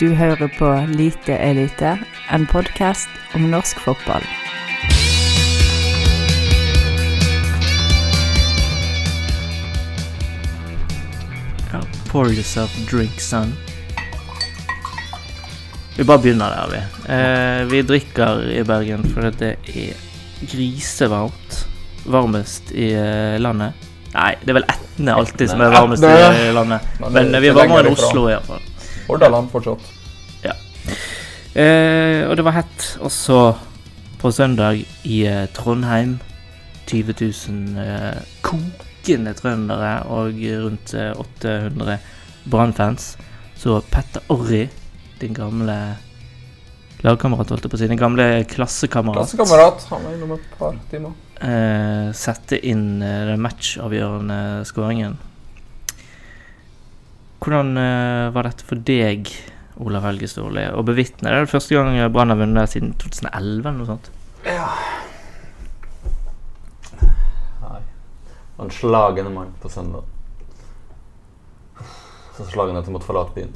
Du hører på Lite elite, en podkast om norsk fotball. Ja, pour yourself a drink, son. Vi bare begynner der, vi. Eh, vi drikker i Bergen fordi det er grisevarmt. Varmest i eh, landet. Nei, det er vel Etne alltid som er varmest i landet. Men vi er er varmere enn. Oslo, iallfall. Hordaland fortsatt. Eh, og det var hett også på søndag i eh, Trondheim. 20 000 eh, kokende trøndere og rundt eh, 800 Brann-fans. Så Petter Orri, din gamle lagkamerat, holdt jeg på å si, din gamle klassekamerat, Klassekamerat. Han var innom et par timer. eh, sette inn eh, den matchavgjørende skåringen. Hvordan eh, var dette for deg, Olav Helge Storli, å bevitne? Det er det første gang Brann har vunnet siden 2011 eller noe sånt. Nei. En slagende mann på søndag. Så slagende at jeg måtte forlate byen.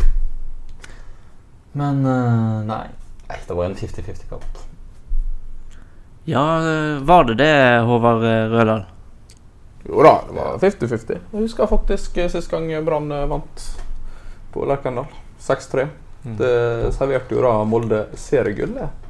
Men eh, nei. nei. Det var en 50-50-kamp. Ja, eh, var det det, Håvard Rødal? Jo da, det var 50-50. Jeg husker faktisk eh, sist gang Brann eh, vant på Lerkendal. 6-3. Det serverte jo da Molde seriegullet.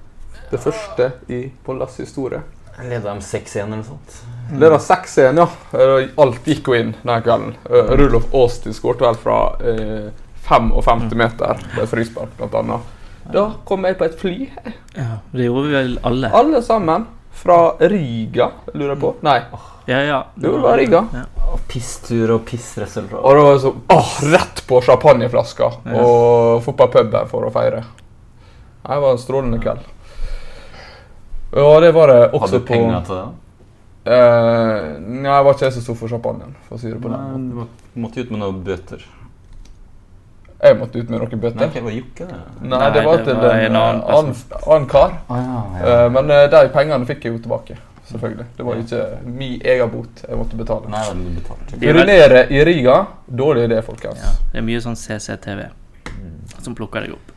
Det første i Moldes historie. Leda dem 6-1 eller noe sånt. Det var 6-1, ja. Eh, Alt gikk jo inn den kvelden. Rulof Rudolf Aasti skåret vel fra eh, 55 meter på et frispark, blant annet. Da kom jeg på et fly, Ja, det gjorde vi vel alle. alle sammen. Fra Riga, lurer jeg på. Nei, Ja, ja. Jo, det var Riga. Ja. Og pisstur og pissresultat. Og det var så åh, rett på champagneflaska og fotballpuben for å feire. Det var en strålende kveld. Og det var det også Hadde du på penger til det? eh, Nei, jeg var ikke jeg som sto for champagnen, for å si det på den. Nei, du måtte ut med noen bøter. Jeg måtte ut med noen Nei, bøter. det var Jokke, det. Nei, Nei, det var det til var en, en annen eh, annen, annen kar. Ah, ja, Eh, men uh, de pengene fikk jeg jo tilbake, selvfølgelig. Det var jo ikke min egen bot jeg måtte betale. Nei, du betalte. Er Urinere i Riga, dårlig idé, folkens. Ja, det er mye sånn CCTV Mm. som plukker deg opp.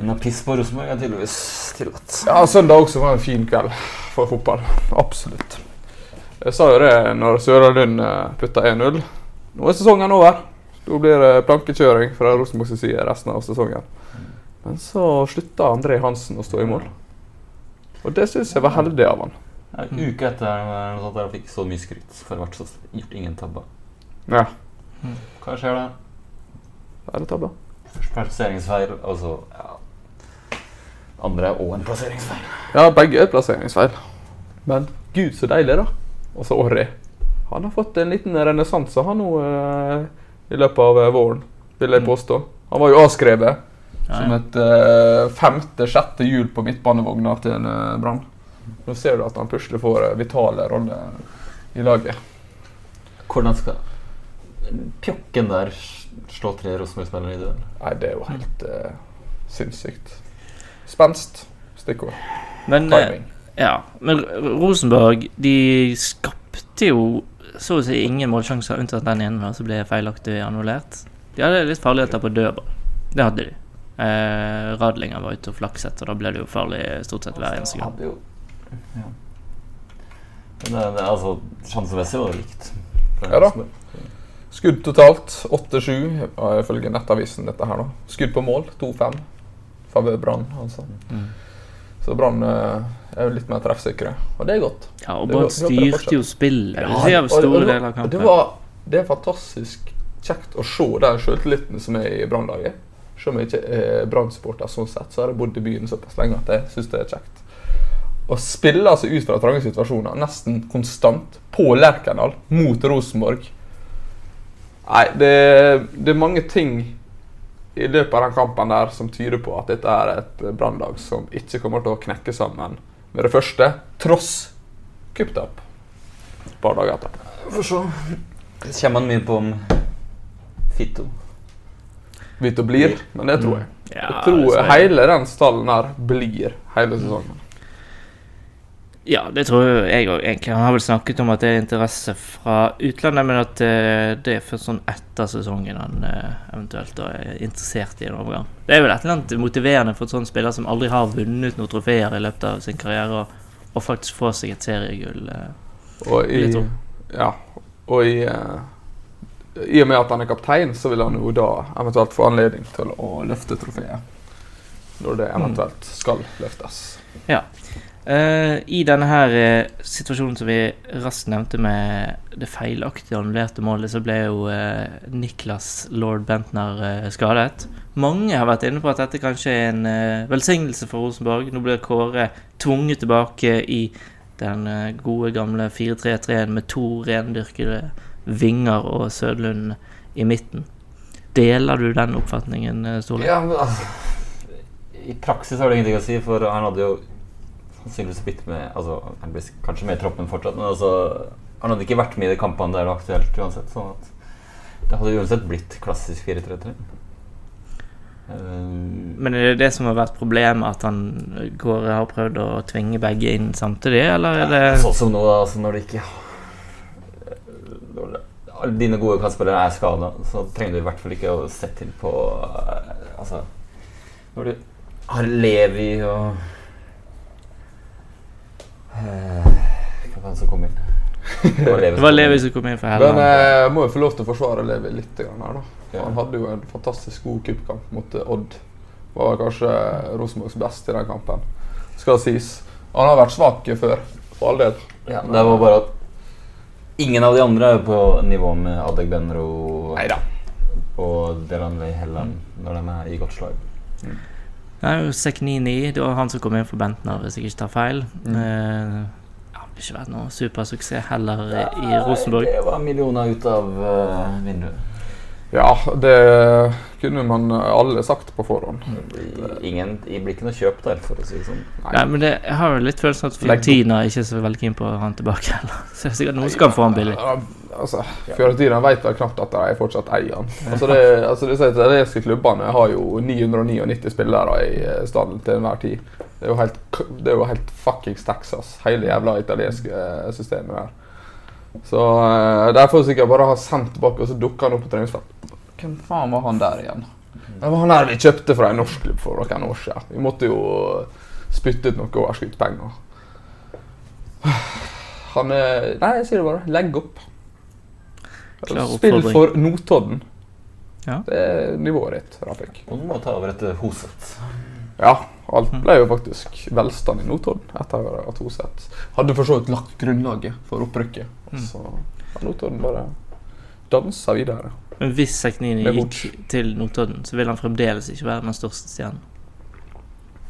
Men å pisse på Rosenborg er tydeligvis tillatt. Ja, søndag også var en fin kveld for fotball. Absolutt. Jeg sa jo det når Søra Lund eh, putta 1-0. Nå er sesongen over. Da blir det plankekjøring fra Rosenborgs side resten av sesongen. Men så slutta André Hansen å stå i mål. Og det syns jeg var heldig av han. Ja, uke etter at noe sånt der jeg fikk så mye skryt for å ha gjort ingen tabber. Ja, Hva skjer da? det er det tabba. Først plasseringsfeil, og så ja. Andre og en plasseringsfeil. Ja, begge er plasseringsfeil. Men gud, så deilig, da. Og så Orri. Han har fått en liten renessanse, han nå, eh, i løpet av eh, våren, vil jeg Mm. påstå. Han var jo avskrevet Ja, som et uh, femte-sjette hjul på midtbanevogna til en eh, Brann. Nå ser du at han plutselig får eh, vitale roller i laget. Hvordan skal Pjokken der slå tre Rosenborg-spillere i duell? Nei, det er jo helt uh, sinnssykt. Spenst. Stikkord. Men, eh, Timing. ja, men Rosenborg, de skapte jo så å si ingen målsjanser, unntatt den ene som ble feilaktig annullert. De hadde litt farligheter på dødball. Det hadde de. Eh, Radlinger var ute og flakset, og da ble det jo farlig stort sett hver eneste gang. Ja. Men det, det, altså, sjansemessig var det likt. Ja da. Skudd totalt 8-7, ja, ifølge Nettavisen. dette her da. Skudd på mål 2-5. Favør Brann, altså. Mm. Så Brann eh, er jo litt mer treffsikre, og det er godt. Ja, og Brann styrte jo spillet. Ja, og- store det deler av kampen. Det, var, det er fantastisk kjekt å se den sjøltilliten som er i Brannlaget. Selv om jeg ikke er Brann-supporter, sånn sett, så har jeg bodd i byen såpass lenge at jeg syns det er kjekt. Å spille seg ut fra trange situasjoner nesten konstant på Lerkendal mot Rosenborg Nei, det, det er mange ting i løpet av den kampen der som tyder på at dette er et brannlag som ikke kommer til å knekke sammen med det første, tross kupptap et par dager etter. Får se. Kommer han mye på om Fito? Vito blir, men det tror jeg. Ja, Jeg tror tror jeg. hele den stallen her blir hele sesongen. Ja, det tror jeg òg, egentlig. Han har vel snakket om at det er interesse fra utlandet, men at eh, det er først sånn etter sesongen han eh, eventuelt er interessert i en overgang. Det er vel et eller annet motiverende for en sånn spiller som aldri har vunnet noen trofeer i løpet av sin karriere, å faktisk få seg et seriegull. eh. Og i, ja, og i, i og med at han er kaptein, så vil han jo da eventuelt få anledning til å løfte trofeet. Når det eventuelt skal løftes. Ja. Eh, I denne her uh, situasjonen som vi raskt nevnte med det feilaktige annullerte målet, så ble jo uh, Niklas lord Bentner skadet. Mange har vært inne på at dette kanskje er en velsignelse for Rosenborg. Nå blir Kåre tvunget tilbake i den gode, gamle 4-3-3-en med to rendyrkede vinger og Sødlund i midten. Deler du den oppfatningen, Stole? Ja, men altså I praksis har det ingenting å si, for han hadde jo sannsynligvis blitt med Altså, han blir kanskje med i troppen fortsatt, men altså Han hadde ikke vært med i de kampene der det var aktuelt uansett, sånn at det hadde uansett blitt klassisk 4-3-3. Eh, Men er det det som har vært problemet, at han går, og har prøvd å tvinge begge inn samtidig, eller er det Sånn som nå, da, altså når det ikke alle dine gode kantspillere er skada, så trenger du i hvert fall ikke å sette inn på eh, Altså Når du har Levi og Hva var det som kom inn? Det var Levi som kom Levi inn. som kom inn for Men jeg må jo få lov til å forsvare Levi litt her, da. Ja. Han hadde jo en fantastisk god cupkamp mot eh, Odd. Var kanskje Rosenborgs best i den kampen. Skal sies. Han har vært svak før, for all del. Ja, det var bare at ingen av de andre er på nivå med Adegbenro Neida. og Delanley Helland når de er i godt slag. Det er jo Seknini, det var han som kom inn for Bentner, hvis jeg ikke tar feil. Mm. Eh, ja, det har ikke vært noe supersuksess heller i, i Rosenborg. Det var millioner ut av uh, vinduet. Ja, det kunne man alle sagt på forhånd. Ingen, det blir ikke noe kjøp der, for å si det sånn. Nei, men det, jeg har jo litt følelsen at. Fiorentina ikke er så veldig keen på å ha han tilbake heller. Så det er sikkert noen som kan få han billig. Ja, altså, Fiorentina vet vel knapt at de fortsatt eier han. Altså, det, altså, de italienske klubbene har jo 999 spillere i eh, stallen til enhver tid. Det er jo helt, det er jo helt fuckings Texas, hele jævla italienske eh, systemet der. Så Derfor de får sikkert bare ha sendt tilbake, og så dukker han opp på treningsfeltet. Hvem faen var han der igjen? Det var han der vi kjøpte fra en norsk klubb for noen år siden. Vi måtte jo spytte ut noe overskuddspenger. Han Nei, jeg sier det bare. Legg opp. Spill for Notodden. Ja. Det er nivået ditt, Rafik. Noen må ta over etter Hoset. Ja, alt ble jo faktisk velstand i Notodden etter at Hoseth hadde for så vidt lagt grunnlaget for opprykket. Og så har Notodden bare dansa videre. Men hvis Seknini gikk til Notodden, så vil han fremdeles ikke være den største stjernen.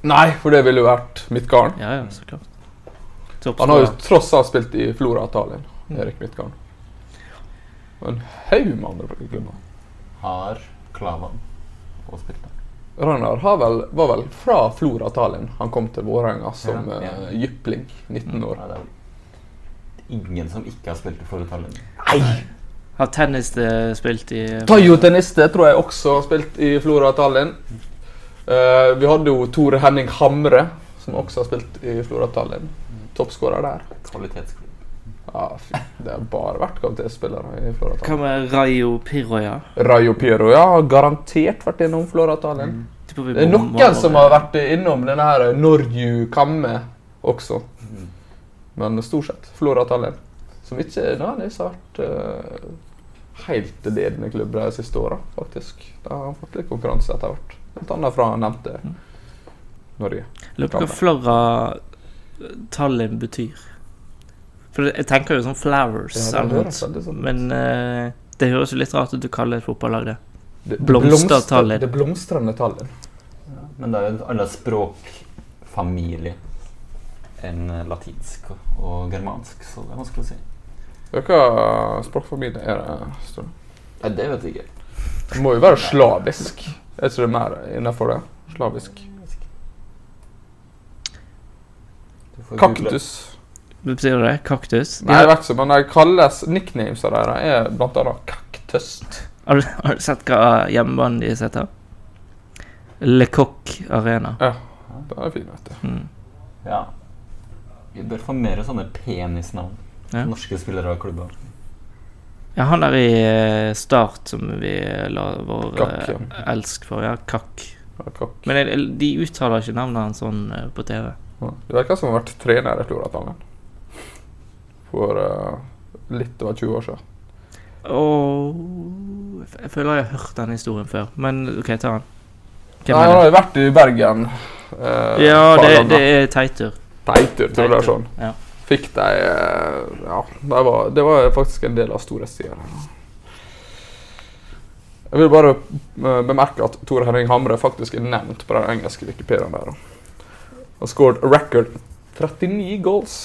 Nei, for det ville jo vært Midtgarden. Ja, ja, så klart. Han har jo tross alt spilt i Flora Italien, Mm. Erik Midtgarden. Og en haug med andre klubber. Har Klavan og spilt der. Ragnar har vel, var vel fra Flora Tallinn han kom til Vålerenga som Ja, ja, Uh, jypling, 19 år. Ja, det er ingen som ikke har spilt for Nei! Har tennis eh, spilt i Tayo Teniste tror jeg også har spilt i Flora Tallinn. Uh, vi hadde jo Tore Henning Hamre, som også har spilt i Flora Tallinn. Toppskårer der. Kvalitetsklubb. Ja, fy, det har bare vært kvalitetsspillere i Flora Hva med Rayo Piroya? Rayo Piroya har garantert vært innom Tallinn. Tipper Det er noen som har vært innom denne her Norju Kamme også. Men stort sett Flora Tallinn. Som ikke nødvendigvis har vært uh, helt ledende klubb de siste åra, faktisk. De har fått litt konkurranse etter hvert. Annet fra nevnte Norge. Lurer på hva Flora Tallinn betyr. For jeg tenker jo sånn Flowers Ja, det eller noe. høres sånn. Men uh, det høres jo litt rart ut du kaller et fotballag det. Blomstertallet. det blomstrende tallet. Ja. Men det er jo en annen språkfamilie enn eh, latinsk og, germansk, så det er vanskelig å si. Hva språkfamilie er det? Ståle? Nei, det vet jeg ikke. Det må jo være slavisk. Jeg tror det er mer innenfor det? Slavisk. Kaktus. Betyr det kaktus? De Nei, det har, vet ikke, men de kalles nicknames av dem er blant annet kaktøst. har, du, har du sett hva hjemmebanen deres heter? Le Coq Arena. Ja, den er fin, vet du. Mm. Ja. Vi bør få mer sånne penisnavn. Ja. Norske spillere av klubber. Ja, han der i eh, Start som vi la vår Kakk, eh, ja. elsk for. Ja, Kakk. Ja, kakk. Men de uttaler ikke navnet hans sånn eh, på TV. Ja. Det virker som han har vært trener i Floratangen. For eh, litt over 20 år siden. Oh, jeg føler jeg har hørt den historien før, men OK, ta den. Hvem Nei, han har jo vært i Bergen. eh, Ja, det, det er Teitur. Teitur, tror jeg det er sånn. Ja. Fikk de eh, Ja, det var, det var faktisk en del av storhetstida. Jeg vil bare eh, bemerke at Tor Henning Hamre faktisk er nevnt på den engelske Wikipediaen der. Han har a record 39 goals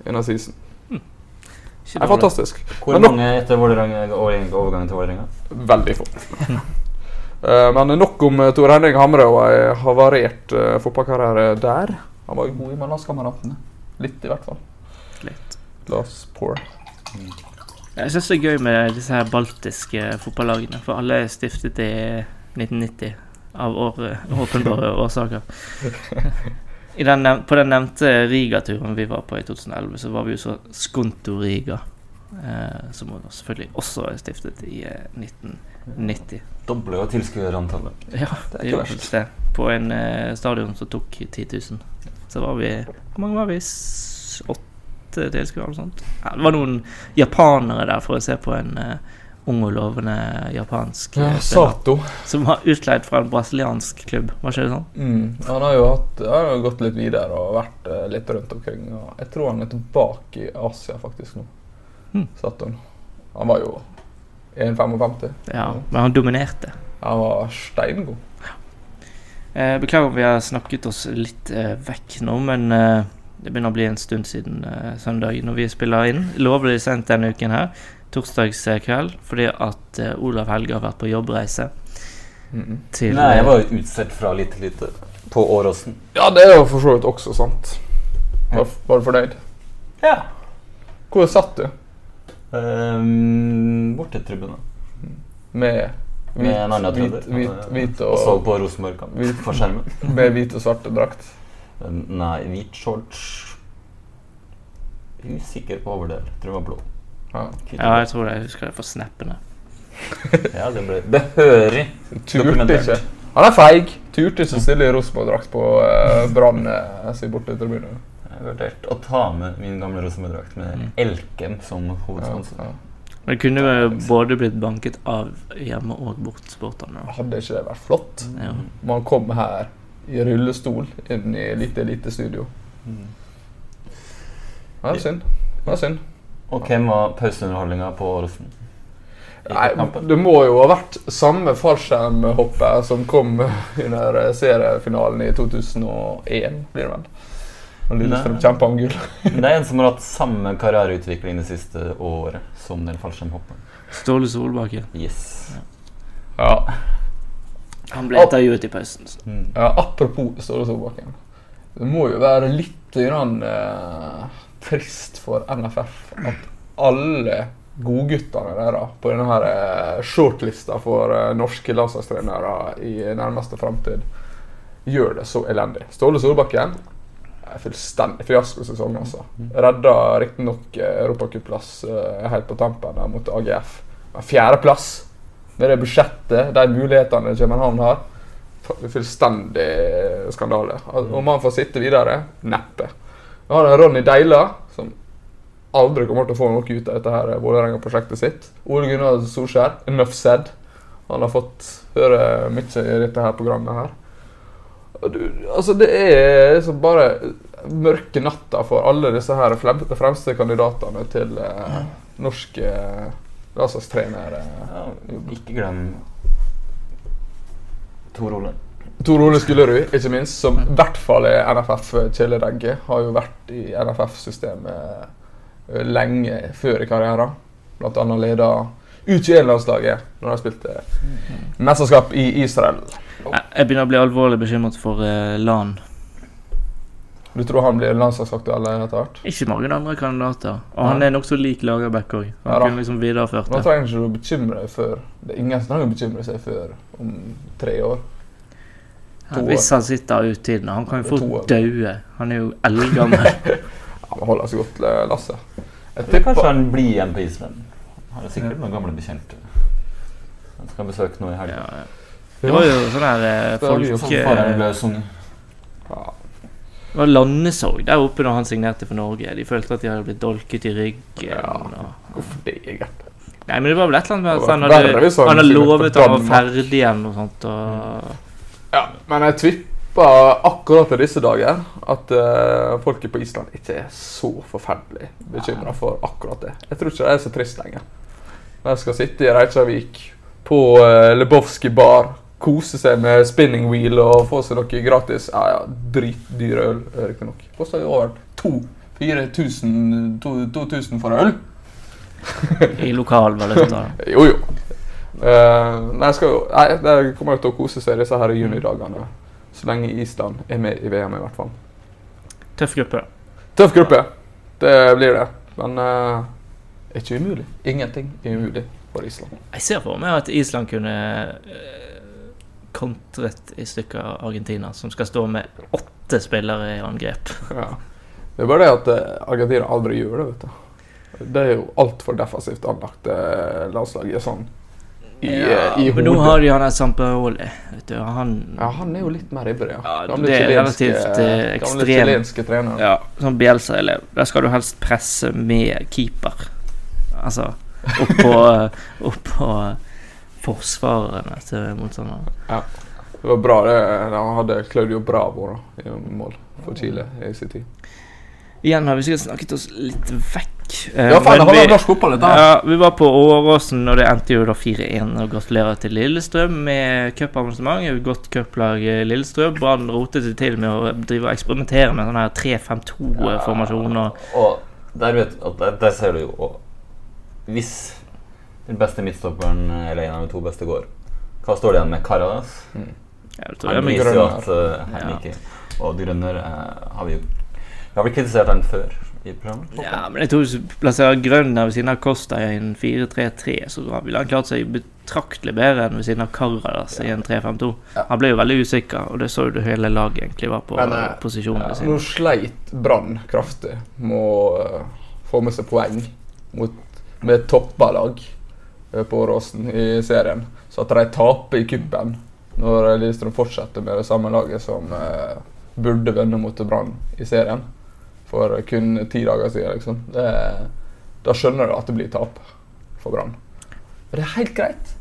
i denne season. Ikke Det er fantastisk. Hvor Men mange etter overgangen til Vålerenga? Veldig få. Eh, Men nok om eh, Tor Henning Hamre og ei havarert uh, fotballkarriere der. Han var jo god i mellomkameratene. Litt, i hvert fall. Litt. Glass poor. Jeg syns det er gøy med disse her baltiske fotballagene, for alle er stiftet i 1990 av år, åpenbare årsaker. I den, på den nevnte Riga-turen vi var på i 2011, så var vi jo så Skonto-Riga. Eh, som selvfølgelig også er stiftet i eh, 1990. Doble jo tilskuerantallet. Ja, Det er ikke verst. det. På en eh, stadion som tok 10 000. Så var vi Hvor mange var vi? Åtte tilskuere eller noe sånt? Ja, det var noen japanere der for å se på en eh, ung og lovende japansk Ja, eh. Sato. Som var utleid fra en brasiliansk klubb, var ikke det sånn? Mm. Han har jo hatt, har jo gått litt videre og vært eh, litt rundt omkring. Jeg tror han er tilbake i Asia faktisk nå. Mm. Saturn. han. Var jo 1,55. Ja, men han dominerte. Han var steingod. Eh, beklager om vi har snakket oss litt eh, vekk nå, men eh, det begynner å bli en stund siden søndag når vi spiller inn. Lovlig sendt denne uken her, torsdagskveld, fordi at eh, Olav Helge har vært på jobbreise Mm. til Nei, jeg eh, var jo utsatt fra litt til lite på Åråsen. Ja, det er jo for så vidt også sant. Var, var du fornøyd? Ja. Hvor satt du? Um, Bortetribunen. Med Med en annen hvit, hvit, hvit Og så og, på Rosenborg-kamp Hvit. på skjermen. med hvit og svart drakt. Nei, hvit shorts. Usikker på overdel. Tror det var blå. Ja. Ja, jeg tror det. Jeg husker det fra snappene. Ja, det ble behørig Dokumentert. ikke. Han er feig. Turte ikke stille i Rosenborg-drakt på uh, Brann eh, sin bortetribune. Jeg vurderte å ta med min gamle Rosenborg-drakt med Mm. Elkem som Ja, hovedsponsor. ja. Men det kunne jo både blitt banket av hjemme- og bortsporterne. da. Hadde ikke det vært flott? Ja. Man kom her i rullestol inn i lite elitestudio. Mm. Ja, det er synd. Det er synd. Og hvem var pauseunderholdninga på Åråsen? Nei, det må jo ha vært samme fallskjermhoppet som kom under seriefinalen i 2001, blir det vel. Når Lillestrøm kjempa om gull. Det er en som har hatt samme karriereutvikling det siste året som den fallskjermhopperen. Ståle Solbakken. Yes. Ja. Han ble intervjuet i pausen. Så. Mm. ja, apropos Ståle Solbakken. Det må jo være litt grann, eh, trist for NFF at alle godguttene deres på denne her, eh, shortlista for eh, norske landslagstrenere i nærmeste framtid gjør det så elendig. Ståle Solbakken er fullstendig fiaskosesong, altså. Redda riktignok eh, europacupplass helt på tampen mot AGF. Men fjerdeplass med det budsjettet, de mulighetene København har. fu- Fullstendig skandale. Al- Om han får sitte videre? Neppe. Vi har en Ronny Deila, som aldri kommer til å få noe ut av dette her Vålerenga-prosjektet sitt. Ole Gunnar Solskjær, enough said. Han har fått høre mye i dette her programmet her. Du, altså Det er liksom bare mørke natta for alle disse her fremste kandidatene til eh, norske eh, landslagstrenere. Ja, ikke glem Tor Ole. Tor Ole Skullerud, ikke minst, som i hvert fall er NFF-kjæledegge. Har jo vært i NFF-systemet lenge før i karrieren. Blant annet leda U21-landslaget når de spilte mesterskap i Israel. Jeg begynner å bli alvorlig bekymret for eh, LAN. Du tror han blir landslagsaktuell etter hvert? Ikke mange andre kandidater. Og han er nokså lik Lagerbäck òg. Han Ja kunne liksom videreført det. Nå trenger ikke du å bekymre deg før Det er ingen som trenger å bekymre seg før om tre år. Ja, hvis han sitter ut tiden. Han kan jo fort daue. Han er jo eldgammel. Ja, Han holder seg godt, eh, Lasse. Jeg tror kanskje han blir igjen på Island. Han er sikkert noen gamle bekjente. Han skal besøke noe i ja, helga. ja. Det var jo sånn der eh, folk Som eh, ja, Det var landesorg der oppe da han signerte for Norge. De følte at de hadde blitt dolket i ryggen. Ja. Hvorfor det, Gert? Nei, men det var vel et eller annet med at han hadde, han han hadde lovet han var ferdig igjen og sånt. Og... Ja, men jeg tipper akkurat i disse dager at uh, folket på Island ikke er så forferdelig bekymra for akkurat det. Jeg tror ikke det er så trist lenger. Når jeg skal sitte i Reykjavik på uh, Lebowski bar, kose seg med spinning wheel og få seg noe gratis Ja, ja, dritdyr øl, riktignok. Koster jo over 2000 2000 for øl. I lokal valuta. Jo, jo. Eh, nei, jeg skal nei, det kommer jo til å kose seg disse her junidagene. Så lenge Island er med i VM, i hvert fall. Tøff gruppe. Tøff gruppe. Det blir det. Men uh, ikke umulig. Ingenting er umulig for Island. Jeg ser for meg at Island kunne eh, kontret i stykker Argentina, som skal stå med åtte spillere i angrep. Ja. Det er bare det at Argentina aldri gjør det, vet du. Det er jo altfor defensivt anlagt Landslag i sånn i, ja, i men nå har de han der Sampaoli. Han Ja, han er jo litt mer ivrig, ja. Ja, Gamle det er chilenske- relativt, eh, Gamle ekstrem. chilenske trener. Ja, som Bielsa-elev. Der skal du helst presse med keeper. Altså opp på, opp på forsvarerne til motstanderne. Det var bra det. Han hadde Claudio Bravo da, i mål for Chile i sin tid. Igjen har vi sikkert snakket oss litt vekk. Eh, Ja, faen, det handler vi- norsk fotball, dette. Ja, vi var på Åråsen, og det endte jo da 4-1. Og gratulerer til Lillestrøm med cuparrangement. Godt cuplag eh, Lillestrøm. Brann rotet seg til med å drive og eksperimentere med sånn her 3-5-2-formasjon. og Og der, vet, der, der ser du jo og Hvis den beste midtstopperen eller en av de to beste går, hva står det igjen med Karadas? Mm. det Han viser jo at uh, han Ja. ikke Og Grønner uh, har vi jo Vi har vel kritisert han før i programmet? ja, men jeg tror hvis du plasserer Grønner ved siden av Costa i en 4-3-3, så ville han klart seg betraktelig bedre enn ved siden av Karadas i en 3-5-2. Ja. Han ble jo veldig usikker, og det så jo du hele laget egentlig var på Men, eh, posisjonen Ja, sine. nå sleit Brann kraftig med å eh, få med seg poeng mot, med et toppa lag eh, på Åråsen i serien. Så at de taper i kuppen når Lillestrøm fortsetter med det samme laget som eh, burde vinne mot Brann i serien for kun ti dager siden, liksom. Det, da skjønner du at det blir tap for Brann. Og det er helt greit.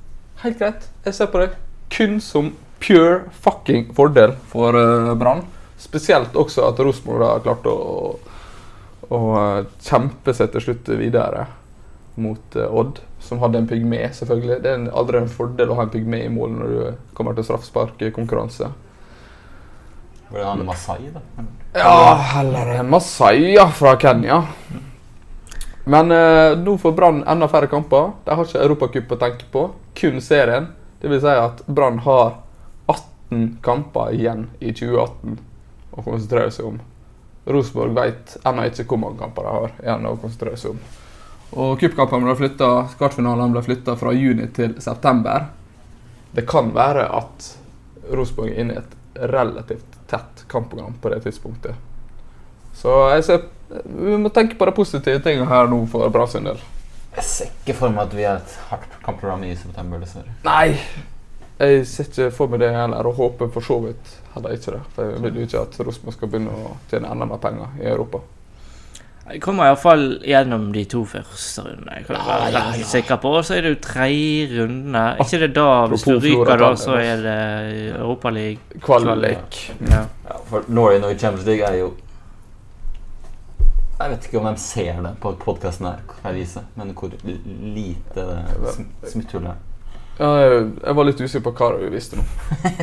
Helt greit. Jeg ser på det kun som pure fucking fordel for uh, Brann. Spesielt også at Rosenborg har klart å, å eh, kjempe seg til slutt videre mot uh, Odd, som hadde en pygme, selvfølgelig. Det er aldri en fordel å ha en pygme i mål når du kommer til straffesparkkonkurranse. Var det han Masai, da? Ja, heller Masaya fra Kenya. Men eh, nå får Brann enda færre kamper. De har ikke Europacup å tenke på, kun serien. Det vil si at Brann har 18 kamper igjen i 2018 å konsentrere seg om. Rosenborg vet ennå ikke hvor mange kamper de har igjen å konsentrere seg om. Og cupkampene ble flyttet, kvartfinalene ble flytta fra juni til september. Det kan være at Rosenborg er inne i et relativt tett kampprogram på det tidspunktet. Så jeg ser, vi må tenke på de positive tingene her nå for Brann sin del. Jeg ser ikke for meg at vi har et hardt kampprogram i september, dessverre. Nei! Jeg ser ikke for meg det heller, og håper for så vidt heller ikke det. For jeg vil jo ikke at Rosenborg skal begynne å tjene enda mer penger i Europa. Jeg kommer iallfall gjennom de to første rundene. Jeg kan være ja, ja, ja. sikker på. Og så er det jo tredje runde. Er ikke det da, hvis du ryker da, så er det Europaliga? Kvalik. Ja. Ja, for Norway i Champions League er jo Jeg vet ikke om de ser det på podkasten her, kan jeg vise, men hvor lite det er. Ja, jeg var litt usikker på hva du visste nå.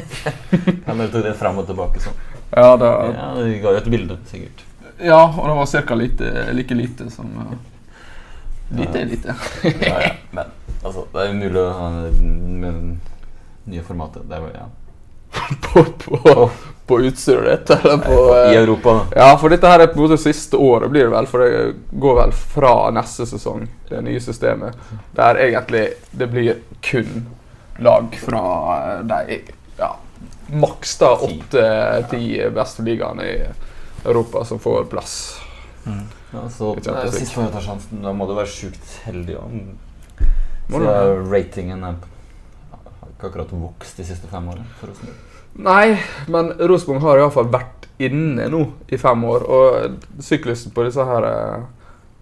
Ja, men du tok det fram og tilbake sånn. Ja, det, Ja, du ga jo et bilde, sikkert. Ja og det var ca. like lite som uh, Lite er lite. Ja, ja, men altså, det er jo mulig å ha med det nye formatet. Det er vel, ja. på, på, på utstyret ditt, eller på I eh, Europa, da. Ja, for dette her er på en måte siste året, blir det vel. For det går vel fra neste sesong, det nye systemet. Der egentlig det blir kun lag fra eh, de ja, maks åtte-ti beste ligaene i Europa som får plass. Ja, så Sist gang man tar sjansen. Da må du være sjukt heldig. òg. Så du ratingen er har ikke akkurat vokst de siste fem årene. For Rosenborg. Nei, men Rosenborg har iallfall vært inne nå i fem år. Og syklusen på disse her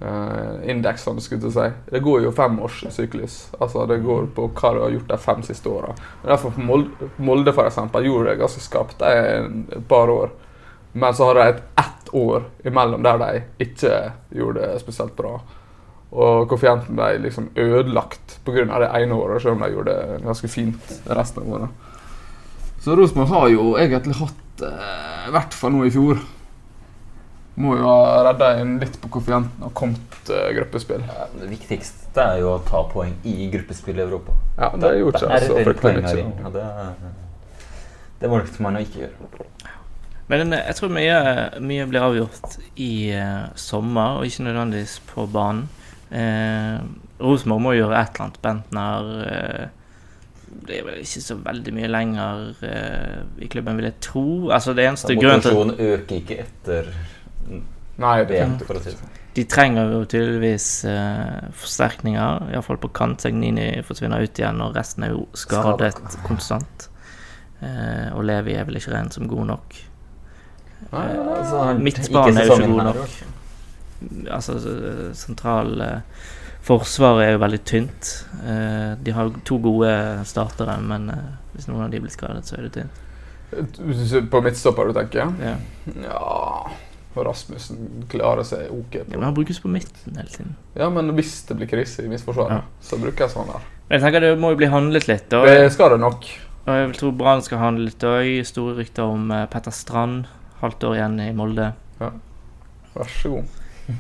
Uh, indeksene, skulle jeg si, det går jo femårssyklus. Altså det går på hva du har gjort de fem siste åra. Derfor Molde, Molde for eksempel, gjorde det ganske skapt de et par år. Men så har de et ett år imellom der de ikke gjorde det spesielt bra. Og koeffisienten ble liksom ødelagt pga. det ene året, selv om de gjorde det ganske fint resten av året. Så Rosenborg har jo egentlig hatt eh, I hvert fall nå i fjor. Må jo ha redda inn litt på koeffisienten og kommet uh, gruppespill. Ja, Det viktigste er jo å ta poeng i gruppespill i Europa. Ja, det gjorde ikke seg så reell fryktelig poengering, mye. og det, det valgte man å ikke gjøre. Men jeg tror mye, mye blir avgjort i uh, sommer, og ikke nødvendigvis på banen. Eh, Rosenborg må gjøre et eller annet. Bentner eh, Det er vel ikke så veldig mye lenger eh, i klubben, vil jeg tro. Altså Det eneste grunnen til Motivasjonen øker ikke etter Nei, det er for å si det sånn. De trenger jo tydeligvis eh, forsterkninger, iallfall på kant. Segnini forsvinner ut igjen, og resten er jo skadet konstant. Eh, og Levi er vel ikke ren som god nok. Nei, nei, nei. Altså, Midtbanen er jo ikke god nok. Altså, eh, sentral eh, Forsvaret er jo veldig tynt. Eh, de har to gode startere, men eh, hvis noen av de blir skadet, så er det tynt. På midtstopper, du tenker? Ja. Ja Rasmussen klarer seg ok. Ja, men han brukes på midten hele tiden. Ja, men hvis det blir krise i midtforsvaret, Ja. så bruker han sånn her. Men jeg tenker det må jo bli handlet litt. Og, Det skal det nok. og jeg vil tro Brann skal handle litt òg. Store rykter om eh, Petter Strand. Halvt år igjen i Molde. Vær så god.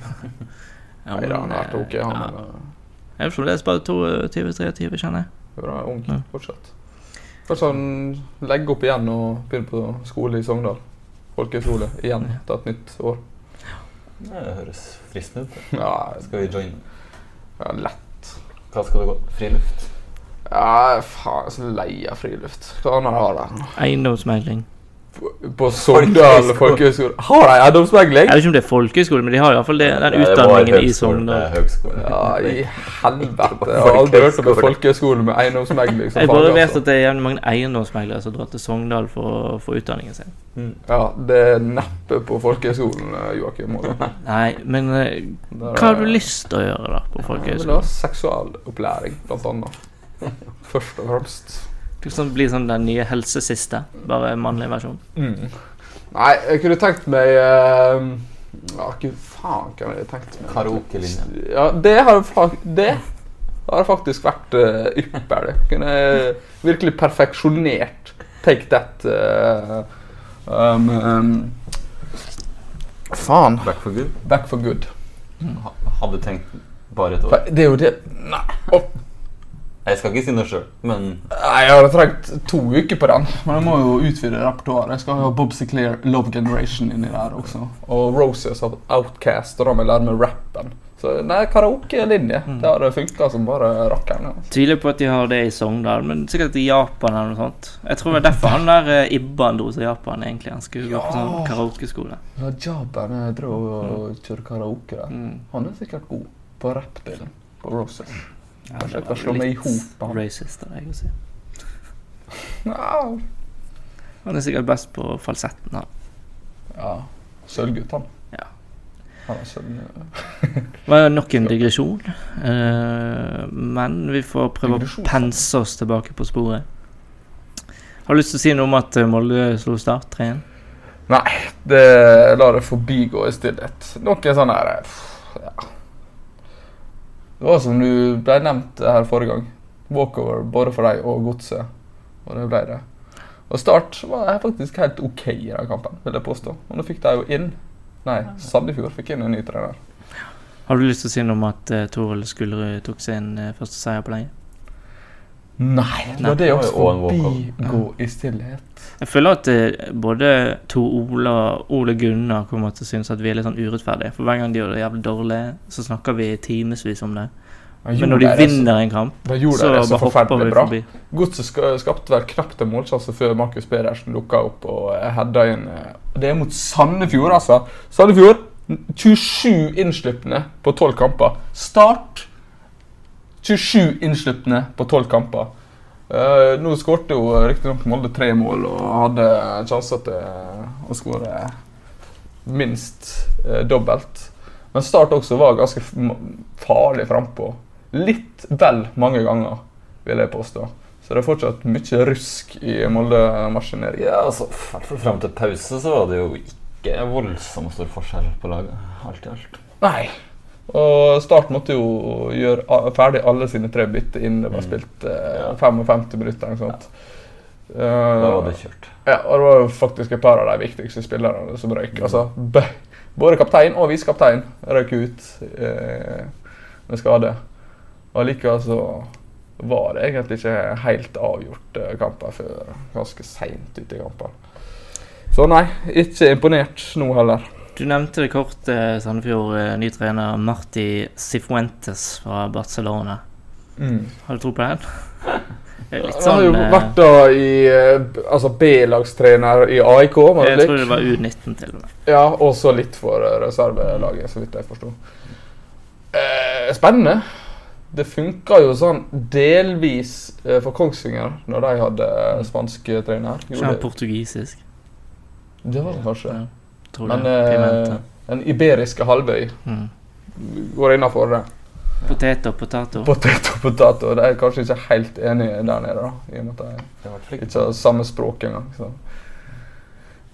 Ja, Nei da, han har vært ok, eh, han. ja. eh, Jeg er fremdeles bare 22-23, kjenner jeg. Bra, ung Ja. fortsatt. Kanskje han legger opp igjen og begynner på skole i Sogndal. Folkehøyskole igjen. Til et nytt år. Det høres fristende ut. Ja, Skal vi joine? ja lett. Hva skal det gå? Friluft? Ja, faen, jeg er så lei av friluft. Hva annet har de? Eiendomsmegling. På, Sogndal folkehøgskole Har de eiendomsmegling? Jeg vet ikke om det er folkehøyskole, men de har iallfall den Ja, utdanningen i Sogndal. Ja, i helvete. Jeg har aldri hørt om en folkehøgskole med eiendomsmegling Jeg bare vet Altså. at det er jevnlig mange eiendomsmeglere som drar til Sogndal for få utdanningen sin. Mm. Ja, det er neppe på folkehøgskolen, eh, Joakim. Nei, men eh, hva har du lyst til å gjøre da på folkehøgskolen? Ja, seksualopplæring, blant annet. Først og fremst. Liksom bli sånn den nye helsesiste, bare mannlig versjon. Mm. Nei, jeg kunne tenkt meg uh, Ja, hva faen kan jeg tenkt meg? Karaokelinje. Ja, det har, det har faktisk vært uh, ypperlig. Kunne jeg virkelig perfeksjonert Take That. Uh, um, um, faen. Back for good. Back for good. Ha- Hadde tenkt bare et år. Det er jo det Nei. Jeg skal ikke si noe sjøl, men Nei, Jeg har trengt to uker på den, men jeg må jo utvide repertoaret. Jeg skal ha Bob Seclair, Love Generation inni der også. Og Roses av Outcast, og da må jeg lære meg rappen. Så nei, karaokelinje. Det hadde funka som bare rakkeren. Altså. Tviler på at de har det i Sogndal, men sikkert i Japan eller noe sånt. Jeg tror det er derfor han der eh, Ibban dro til Japan, egentlig. Han skulle gå på sånn Ja. karaokeskole. Ja, Jabben jeg drar og kjørte karaoke der. Mm. Han er sikkert god på rappdelen på Roses. Ja, det var slå meg i litt hop med. Racist da, jeg å si. Ja. Han er sikkert best på falsetten. han. ja. Sølvgutt, han. Ja. Han er sølv... Var nok en digresjon, Uh, men vi får prøve å pense oss tilbake på sporet. Har du lyst til å si noe om at eh, Molde slo Start 3-1? Nei, det lar jeg forbigå i stillhet. Noe sånn her eh. Det var som du ble nevnt her forrige gang. Walkover både for deg og godset. Og det ble det. Og Start var faktisk helt OK i den kampen, vil jeg påstå. Og nå fikk de jo inn Nei, Sandefjord fikk inn en ny trener. Har du lyst til å si noe om at uh, Toril Skullerud tok sin uh, første seier på lenge? Nei, Nei. la det walkover. forbigå i stillhet. Jeg føler at eh, både Tor Ola og Ole Gunnar kommer til å synes at vi er litt sånn urettferdige. For hver gang de gjør det jævlig dårlig, så snakker vi timevis om det. Men når de gjorde det så- vinner en kamp, så de så bare hopper vi bra. forbi. Godset skapte vel knapt en målsjanse før Markus Pedersen lukka opp og hedda heada inn. eh, Det er mot Sandefjord, altså. Sandefjord 27 innslupne på 12 kamper. Start 27 innslupne på 12 kamper. Uh, nå skårte jo riktignok Molde tre mål og hadde sjanser til å skåre minst uh, dobbelt. Men Start også var ganske farlig frampå. Litt vel mange ganger, vil jeg påstå. Så det er fortsatt mye rusk i Molde-maskineriet. Ja, altså, fram til pause så var det jo ikke voldsomt stor forskjell på laget. Alt i alt. Nei. Og Start måtte jo gjøre ferdig alle sine tre bytter innen det var Mm. spilt eh, 55 minutter. eller sånt. Da var det kjørt. Ja, og det var jo faktisk et par av de viktigste spillerne som røyk. Altså, både kaptein og visekaptein røyk ut eh, med skade. Og likevel så var det egentlig ikke helt avgjort eh, kamper før ganske seint ute i kampen. Så nei, ikke imponert nå heller. Du nevnte det kort, eh, Sandefjord, eh, ny trener Marti Sifuentes fra Barcelona. Har du tro på den? Det sånn, Han har jo sånn eh, vært da i altså B-lagstrener i AIK, Jeg tror det var U19 til og med. Ja, og så litt for reservelaget, så vidt jeg forsto. Eh, spennende. Det funka jo sånn delvis for Kongsvinger når de hadde spansk trener. Ikke portugisisk? Det var det kanskje. Ja, tror Men det. eh, den iberiske halvøy Mm. går innafor det. Potet og potato. Potet og potato. De er kanskje ikke helt enige der nede, da, i og med at de ikke har samme språk engang. Så.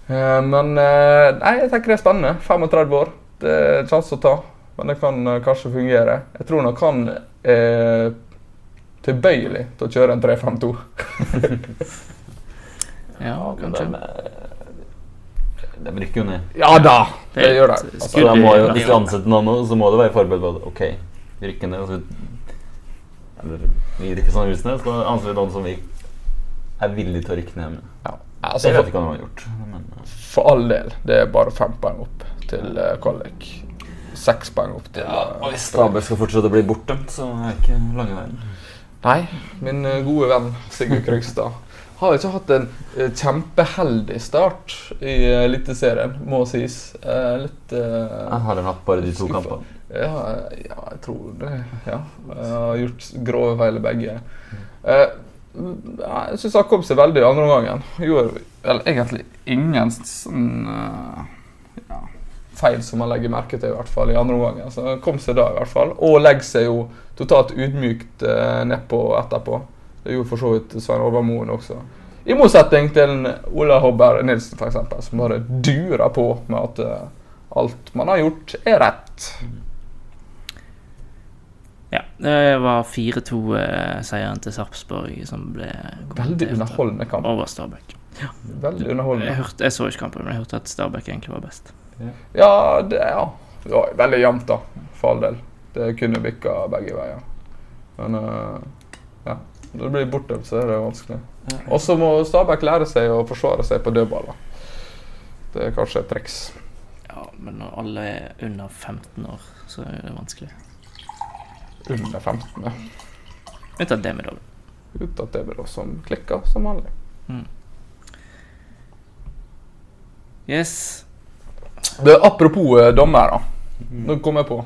Uh, men uh, nei, jeg tenker det er spennende. 35 år. Det er en sjanse å ta, men det kan uh, kanskje fungere. Jeg tror nok han er tilbøyelig til å kjøre en 352 Ja, kanskje Ja, men kanskje. De, eh, rykker jo ned. Ja da! Det Det gjør det. Altså, de da må jo, hvis du ansetter noen nå, så må du være forberedt på at ok, vi rykker ned. altså så, eller vi rykker sånn husene, så ansetter vi noen som vi er villige til å rykke ned med. ja. Det altså, vet jeg for, ikke om de har gjort. Men, ja. for all del. Det er bare fem poeng opp til uh, kvalik. Seks poeng opp til ja, eh, og hvis Stabæk skal fortsette å bli bortdømt, så er det ikke lange veien. Nei, min eh, gode venn Sigurd Krygstad har ikke hatt en eh, kjempeheldig start i uh, Eliteserien, må sies. Eh, litt eh, Har har hatt bare de to kampene. ja, eh, ja, jeg tror det. Ja. Jeg har gjort grove feil i begge. Eh, jeg syns han kom seg veldig i andre omgangen. Gjorde vel egentlig ingen sånn eh, ja, feil som man legger merke til, i hvert fall i andre omgangen. Så kom seg da, i hvert fall. Og legger seg jo totalt ydmykt nedpå etterpå. Det gjorde for så vidt Svein Overmoen også. I motsetning til Ola Hobber Nilsen, f.eks., som bare durer på med at uh, alt man har gjort, er rett. Ja, det var 4-2-seieren til Sarpsborg som ble Veldig underholdende kamp. over Stabæk. Veldig Jeg, underholdende. hørte, jeg så ikke kampen, men jeg hørte at Stabæk egentlig var best. Ja, det, ja. det var veldig jevnt, da. For all del. Det kunne bikka begge veier. Men eh, ja. Når det blir bortdømt, så er det vanskelig. Og så må Stabæk lære seg å forsvare seg på dødballer. Det er kanskje et triks. Ja, men når alle er under 15 år, så er det vanskelig. Under 15. ja. Unntatt av Ut Unntatt Demidov, som klikker som vanlig. Yes. Det, apropos eh, dommer, da. Nå kom jeg på.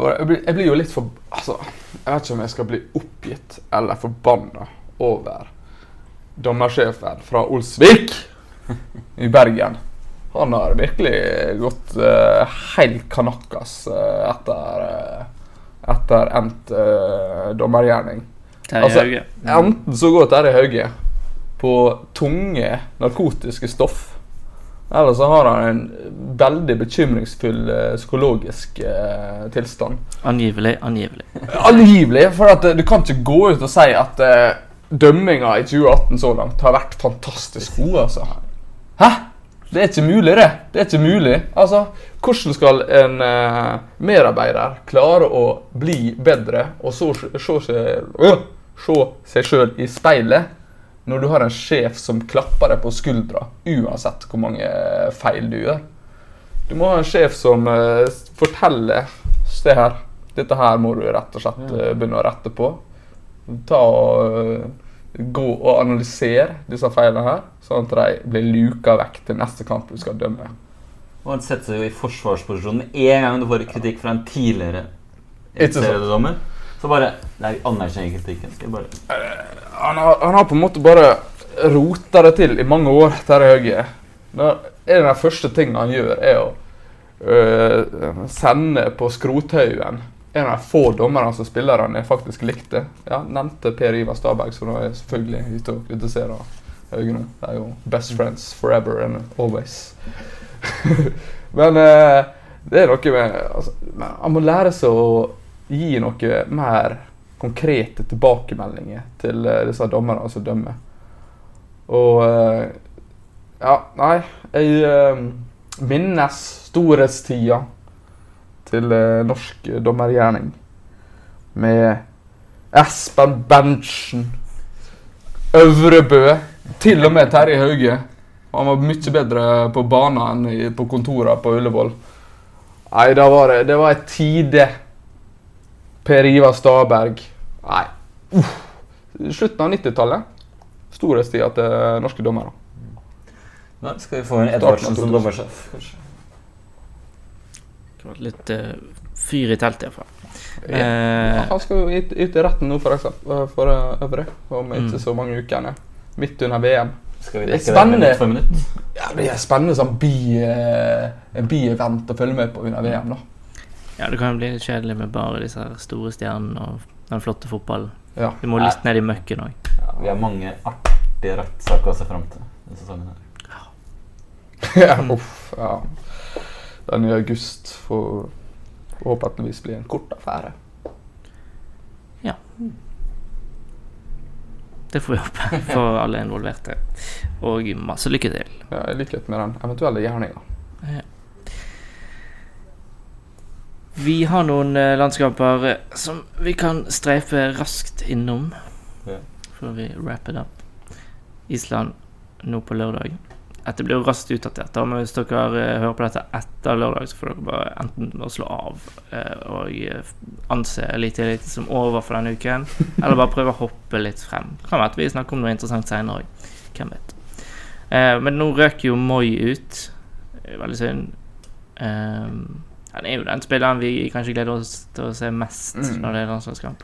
For jeg blir, jeg blir jo litt for Altså, jeg vet ikke om jeg skal bli oppgitt eller forbanna over dommersjefen fra Olsvik i Bergen. Han har virkelig gått uh, helt kanakkas uh, etter, uh, etter endt uh, dommergjerning. Terje Altså, Hauge. Enten så går Terje Hauge på tunge narkotiske stoff, eller så har han en veldig bekymringsfull eh, psykologisk eh, tilstand. Angivelig, angivelig. Angivelig, for at eh, du kan ikke gå ut og si at eh, dømminga i 2018 så langt har vært fantastisk god, altså. Hæ? Det er ikke mulig, det. Det er ikke mulig. Altså, hvordan skal en eh, medarbeider klare å bli bedre og så se seg se seg sjøl i speilet når du har en sjef som klapper deg på skuldra uansett hvor mange feil du gjør? Du må ha en sjef som uh, forteller Se her, Dette her må du rett og slett uh, begynne å rette på. Ta og uh, Gå og analysere disse feilene her, sånn at de blir luka vekk til neste kamp du skal dømme. Og han setter seg jo i forsvarsposisjon med en gang du får kritikk fra en tidligere seriedommer. Så bare Nei, vi anerkjenner kritikken. Skal bare Han har, han har på en måte bare rota det til i mange år, Terje. Da- En av de første tingene han gjør, er å øh, sende på skrothaugen en av de få dommerne som spillerne faktisk likte. Ja, Nevnte Per Ivar Stabæk, som nå er selvfølgelig ute og kritiserer Høie nå. De er jo best friends forever and always. Men øh, det er noe med altså, men Han må lære seg å gi noe mer konkrete tilbakemeldinger til eh, disse dommerne som dømmer. Og eh, Ja, nei Jeg eh, minnes storhetstida til norsk dommergjerning. Med Espen Berntsen, Øvrebø, til og med Terje Hauge. Han var mye bedre på banen enn på kontorene på Ullevål. Nei, da var det, det var en tide. Per Ivar Staberg. Nei. Uff. Slutten av 90-tallet. Storhetstida til norske dommere. Nei, Skal vi få en Edvardsen som dommersjef, kanskje? Det var litt uh, fyr i teltet, iallfall. Ja, Eh, han skal jo ut, i retten nå, for eksempel. For eh, øvrig. Om ikke Mm. så mange ukene. Midt under VM. Skal vi Det er det spennende. minutt for minutt? Ja, Det er spennende sånn bi, eh, bi-event å følge med på under VM. da. Ja, det kan jo bli litt kjedelig med bare disse her store stjernene og den flotte fotballen. Ja. Vi må litt ned i møkken òg. Ja, vi har mange artige rettssaker å se fram til denne sesongen. her. ja, uff, ja. Den i august får forhåpentligvis bli en kort affære. Ja. Det får vi håpe for alle involverte. Og masse lykke til. Ja, I likhet med den eventuelle gjerninga. Vi har noen eh, landskamper eh, som vi kan streife raskt innom Ja. før vi wrap it up. Island nå på lørdag. Dette blir jo raskt utdatert, da, men hvis dere eh, hører på dette etter lørdag, så får dere bare enten slå av og anse anse Eliteelite som over for denne uken, eller bare prøve å hoppe litt frem. Kan være at vi snakker om noe interessant senere òg. Hvem vet. Men nå røk jo Moi ut. Veldig synd. Ehm, han er jo den spilleren vi kanskje gleder oss til å se mest Mm. når det er landslagskamp.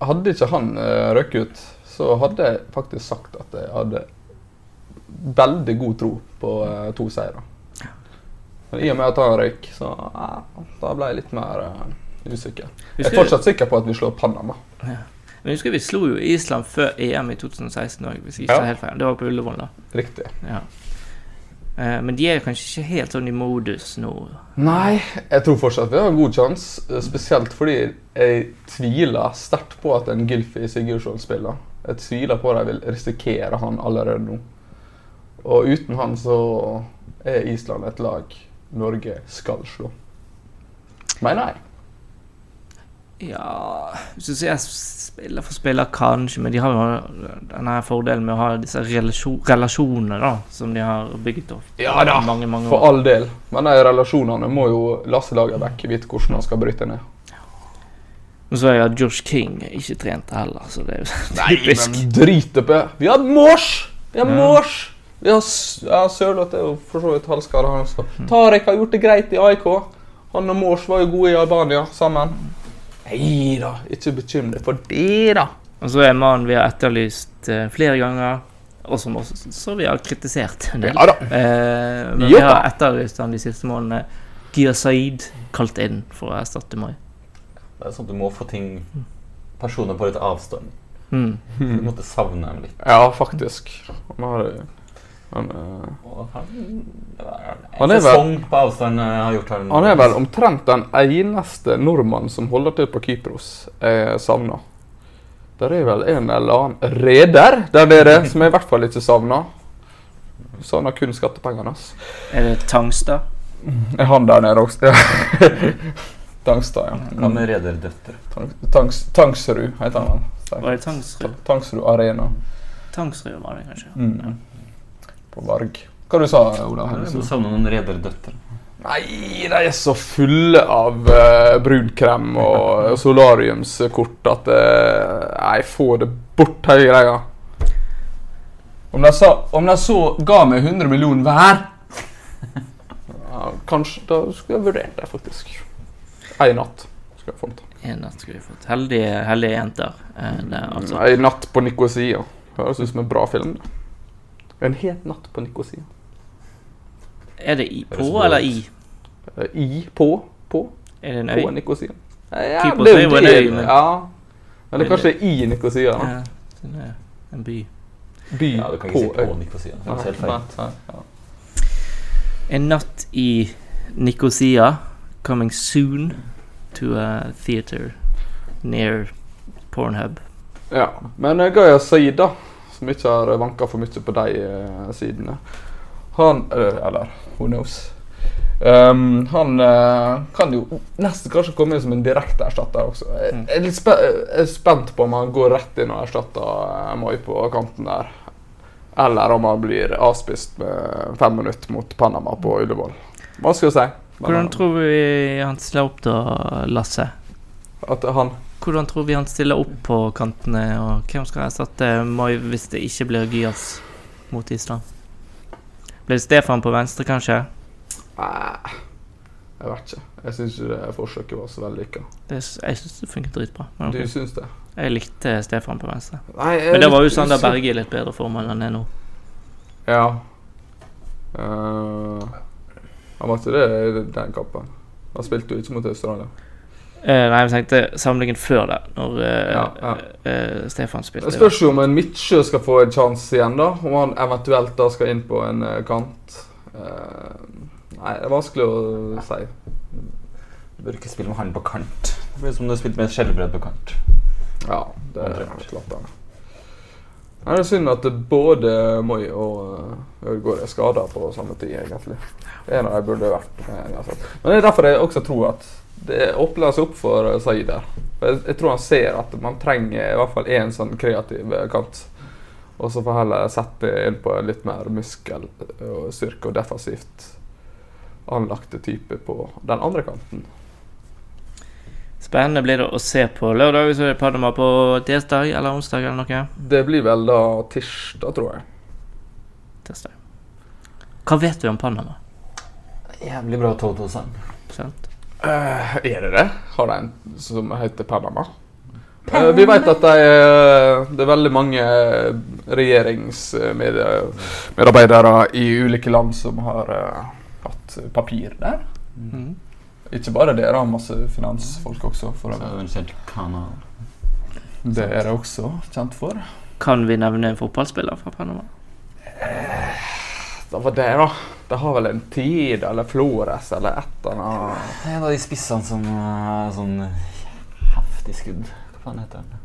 Hadde ikke han uh, røkket ut, så hadde jeg faktisk sagt at jeg hadde veldig god tro på uh, to seire. Men i og med at han røyk, så uh, da ble jeg litt mer uh, usikker. Jeg er Husker- fortsatt sikker på at vi slår Panama. Men husker vi slo jo Island før EM i 2016 òg, hvis jeg ikke Ja. helt feil. Det var på Ullevål, da. Riktig. Ja. Eh, men de er kanskje ikke helt sånn i modus nå. Nei, jeg tror fortsatt vi har en god sjanse. eh, Spesielt fordi jeg tviler sterkt på at en Gylfi Sigurdsson spiller. Jeg tviler på at de vil risikere han allerede nå. Og uten han så er Island et lag Norge skal slå. Mener jeg. Ja du sier spiller for spiller, kanskje, men de har jo denne fordelen med å ha disse relasjon, relasjonene da, som de har bygget opp Ja da, mange, mange For all del. Men de relasjonene må jo Lasse Lagerbäck vite hvordan han skal bryte ned. Og så jeg at Josh King ikke trente heller, så det er jo typisk. Men drit oppi. Vi har Mors! Vi har Ja. Mors! Vi har ja, Sørloth er jo for så vidt halvskada, han også. Tarek har gjort det greit i AIK. Han og Mors var jo gode i Albania sammen. Nei da, ikke bekymre deg for det, da. Og så er mannen vi har etterlyst eh, flere ganger, og som også så vi har kritisert en del. Ja da. Eh, men Jo vi har etterlyst han de siste månedene. Gia Saeed kalt inn for å erstatte Mai. Det er sånn at du må få ting Personer på litt avstand. Mm. Du måtte savne dem litt. Ja, faktisk. Man har han, uh, han, en Han er vel- på avstand eh, har gjort han han er vel omtrent den eneste nordmannen som holder til på Kypros jeg savner. Der er vel en eller annen reder der nede som jeg i hvert fall ikke savner. Savner kun skattepengene hans. Er det Tangstad? Er han der nede også? Ja. Tangstad, ja. Hva med rederdøtre? Tang- Tangs, Tangsrud heter han Var det Tangsrud? Tangsrud Arena Tangsrud var det kanskje. Mm. På Varg. Hva du sa Ola? Jeg må savne noen rederdøtre. Nei, de er så fulle av uh, brunkrem og solariumskort at uh, Jeg får det bort, hele greia. Om de, sa, om de så ga meg 100 millioner hver ja, Kanskje Da skulle jeg vurdert det, faktisk. Ei natt skulle jeg få til. En natt skulle jeg fått. Heldige, heldige jenter. Eh, det, altså. Ei natt på Nikosia. Høres ut som en bra film. En het natt på Nikosia. Er det i, på det eller i? Eh, I, på, på, Er det en på? Nikosia. Ja, Kypros det er jo en øy, men- Ja. Men det er kanskje i Nikosia. da. Ja, det er en by. By Ja, du kan på si øy. på Nikosia. Det er helt feil. ja. En natt i Nikosia coming soon to a theater near Pornhub. Ja, men uh, Gaya Said, da, som ikke har vanka for mye på de uh, sidene Han uh, Eller who knows. Um, han eh, kan jo nesten kanskje komme inn som en direkte erstatter også. Jeg, Mm. jeg er litt spe jeg er spent på om han går rett inn og erstatter Moi på kanten der. Eller om han blir avspist med fem minutter mot Panama på Ullevål. Vanskelig å si. Men Hvordan tror vi han slår opp da, Lasse? at han Hvordan tror vi han stiller opp på kantene, og hvem skal erstatte Moi hvis det ikke blir Gyas mot Island? Blir det Stefan på venstre, kanskje? Nei, jeg vet ikke. Jeg syns ikke forsøket var så vellykka. Jeg syns det funket dritbra. Men Du syns det? Jeg likte Stefan på venstre. Nei, Men det var jo Sander. Berge i litt bedre form enn han er nå. Ja. Uh, han var ikke det i den kampen. Han spilte jo ikke mot Australia. Eh, nei, jeg tenkte samlingen før det, når eh, Ja, ja. eh, Stefan spilte. Det spørs jo om en Midtsjø skal få en sjanse igjen, da. Om han eventuelt da skal inn på en kant. Eh, nei, det er vanskelig å si. Du bør ikke spille med han på kant. Det blir som om du har spilt med Skjelbred på kant. Ja, det er klart det. Nei, det er synd at både Moi og Ødegaard er skada på samme tid, egentlig. En av dem burde vært med. Men det er derfor jeg også tror at det åpner seg opp for Saeed der. For Jeg, jeg tror han ser at man trenger i hvert fall én sånn kreativ kant. Og så får heller sette inn på litt mer muskel og defensivt anlagte type på den andre kanten. Spennende blir det å se på lørdag. Så er det Panama på tirsdag eller onsdag eller noe. Det blir vel da tirsdag, tror jeg. Tirsdag. Hva vet vi om Panama? Jævlig bra 2-2-sang. Sant? Eh, er det det? Har de en som heter Panama? Eh, vi vet at de, eh, det er veldig mange regjeringsmedarbeidere i ulike land som har uh, hatt papir der. Mm. Ikke bare det, er masse finansfolk også. For Så det er det også kjent for. Kan vi nevne en fotballspiller fra Panama? Det var det, da. Det har vel en tid eller Flores eller et eller annet. En av de spissene som har sånn heftig skudd. Hva faen heter den?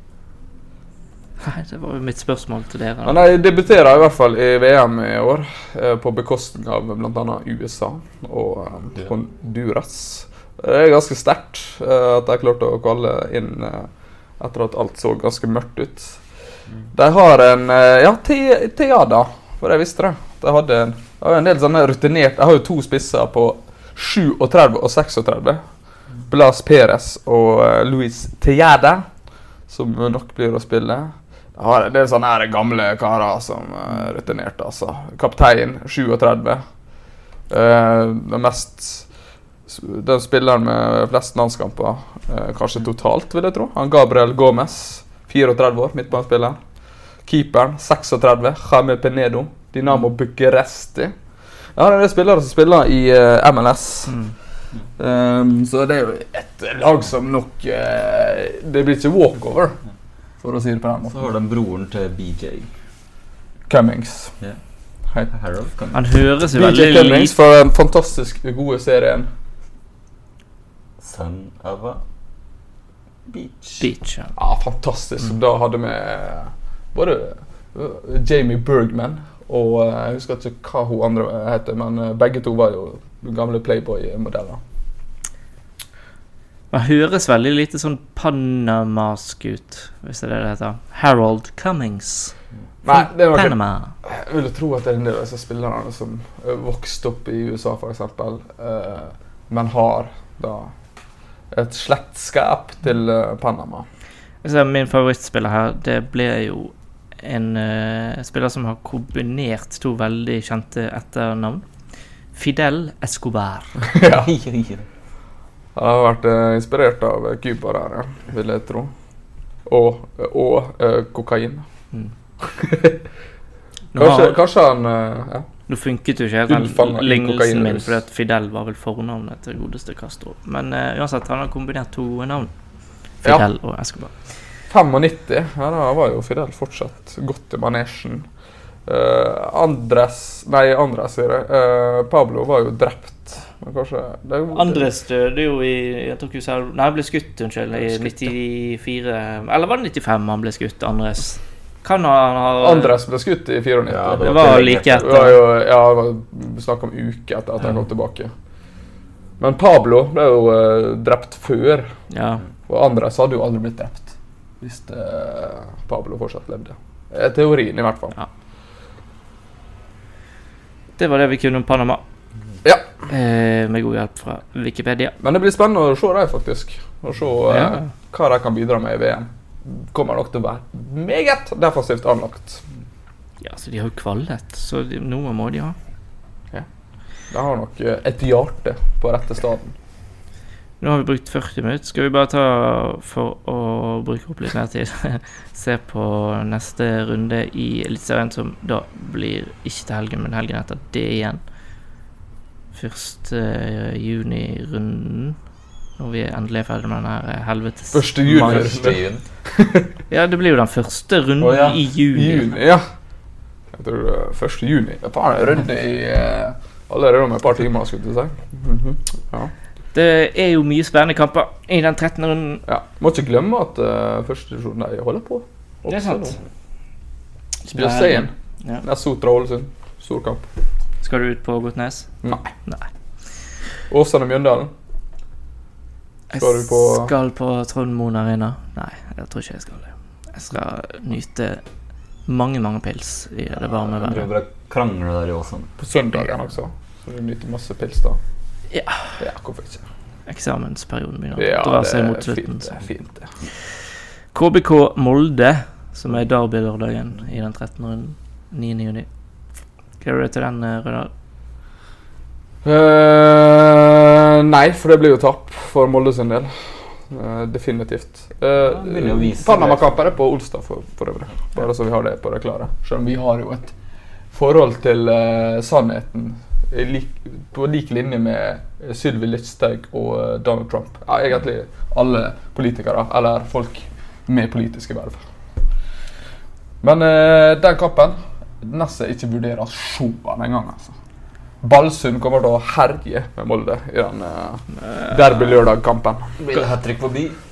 Nei, det var jo mitt spørsmål til dere. Men de debuterer i hvert fall i VM i år, eh, på bekostning av bl.a. USA og eh, Honduras. Det er ganske sterkt eh, at de klarte å kvalle inn eh, etter at alt så ganske mørkt ut. De har en eh, Ja, Te- Teada, for jeg visste det. De hadde en, de har en del sånne rutinerte jeg har jo to spisser på 37 og 36. Blas Perez og eh, Luis Teada, som nok blir å spille. Jeg har en del sånne gamle karer som er rutinerte, altså. Kaptein, 37. Eh, den mest Den spilleren med flest landskamper, eh, kanskje totalt, vil jeg tro. Han Gabriel Gomez, 34 år, midtbanespiller. Keeperen, 36. Jaime Penedo, Dinamo Bucuresti. Ja, det er spillere som spiller i uh, MLS. Mm. Um, så det er jo et lag som nok uh, Det blir ikke walkover, for å si det på den måten. Så har de broren til BJ. Cummings. Yeah. Harold. Cummings. Han høres jo BJ veldig Cummings fra den fantastisk gode serien. Son of a beach. beach. Ja. Ja, fantastisk. Da hadde vi både eh, Jamie Bergman og eh, Jeg husker ikke hva hun andre heter, men eh, begge to var jo gamle Playboy-modeller. Man høres veldig lite sånn panamask ut, hvis det er det det heter. Harold Cummings. Nei, det er Panama. Jeg vil tro at det er en del av disse spillerne som eh, vokste opp i USA, f.eks., uh, men har da et slektskap til eh, Panama. Min favorittspiller her, det ble jo en uh, spiller som har kombinert to veldig kjente etternavn. Fidel Escobar. ja. Han har vært uh, inspirert av Cuba der, ja, vil jeg tro. Og, og uh, kokain. Mm. Kanskje, har, kanskje han eh, ja. nå funket jo ikke helt den lignelsen min, fordi at Fidel var vel fornavnet til godeste Castro. Men eh, uansett, han har kombinert to navn. Ja. Fidel og Escobar. 95, ja, da var jo Fidel fortsatt godt i manesjen. Uh, Andres Nei, Andres, sier jeg. Uh, Pablo var jo drept. Men kanskje det, jo- Andres døde jo i jeg tror ikke du sa- Nei, han ble skutt, unnskyld, i Skutt, 94 Eller var det 95 han ble skutt, Andres? Kan han ha Andres ble skutt i 94. Ja, Det var var like etter. Det var jo ja, det var snakk om uke etter at han kom tilbake. Men Pablo ble jo uh, drept før, Ja. og Andres hadde jo aldri blitt drept hvis eh, Pablo fortsatt levde. Eh, Teorien, i hvert fall. Ja. Det var det vi kunne om Panama. Ja. Eh, med god hjelp fra Wikipedia. Men det blir spennende å se dem, faktisk. Å se eh, Ja. hva de kan bidra med i VM. Kommer nok til å være meget defensivt anlagt. Ja, så de har jo kvalet, så de, noe må de ha. De har nok et hjerte på rette staden. Nå har vi brukt 40 minutter. Skal vi bare ta, for å bruke opp litt mer tid, se på neste runde i Eliteserien, som da blir ikke til helgen, men helgen etter det igjen. Første eh, juni-runden. Når vi endelig er ferdig med den her eh, helvetes Første juni-runden Ja, det blir jo den første runden oh, ja. i juni. juni, ja. Jeg tror det er 1. juni. Det er en runde i uh, allerede om et par timer, skulle du si. Mhm. ja. Det er jo mye spennende kamper i den 13. runden. ja. Må ikke glemme at uh, første divisjon de holder på. Det er sant. Saying. Ja. Det er Sotra Ålesund. Stor kamp. Skal du ut på Godtnes? Nei. Nei. Åsane Mjøndalen. Skal du på- Skal på Trond Moen Arena? Nei, jeg tror ikke jeg skal det. Jeg skal nyte mange, mange pils i det varme Jeg været. driver bare krangler der i Åsane. På søndagen også. Så du nyter masse pils da. Ja. Ja, hvorfor ikke? Eksamensperioden begynner Ja, å dra seg mot slutten. fint. Det er fint, det. KBK Molde, som er derby-lørdagen i den 13. runden. 9. juni. gjør du til den, Rødahl? Rødal? Eh, nei, for det blir jo tap for Molde sin del. Uh, definitivt. Uh, ja, å Panama-kampen er på onsdag, for, for øvrig. Bare så vi har det på det klare. Selv om vi har jo et forhold til uh, sannheten i lik, på lik linje med Sylvi Listhaug og eh, Donald Trump. Ja, egentlig alle politikere, eller folk med politiske verv. Men eh, den kampen nesten ikke vurderer sjåen engang. Altså. Ballsund kommer til å herje med Molde i den uh, derby-lørdag-kampen. Blir det hat trick?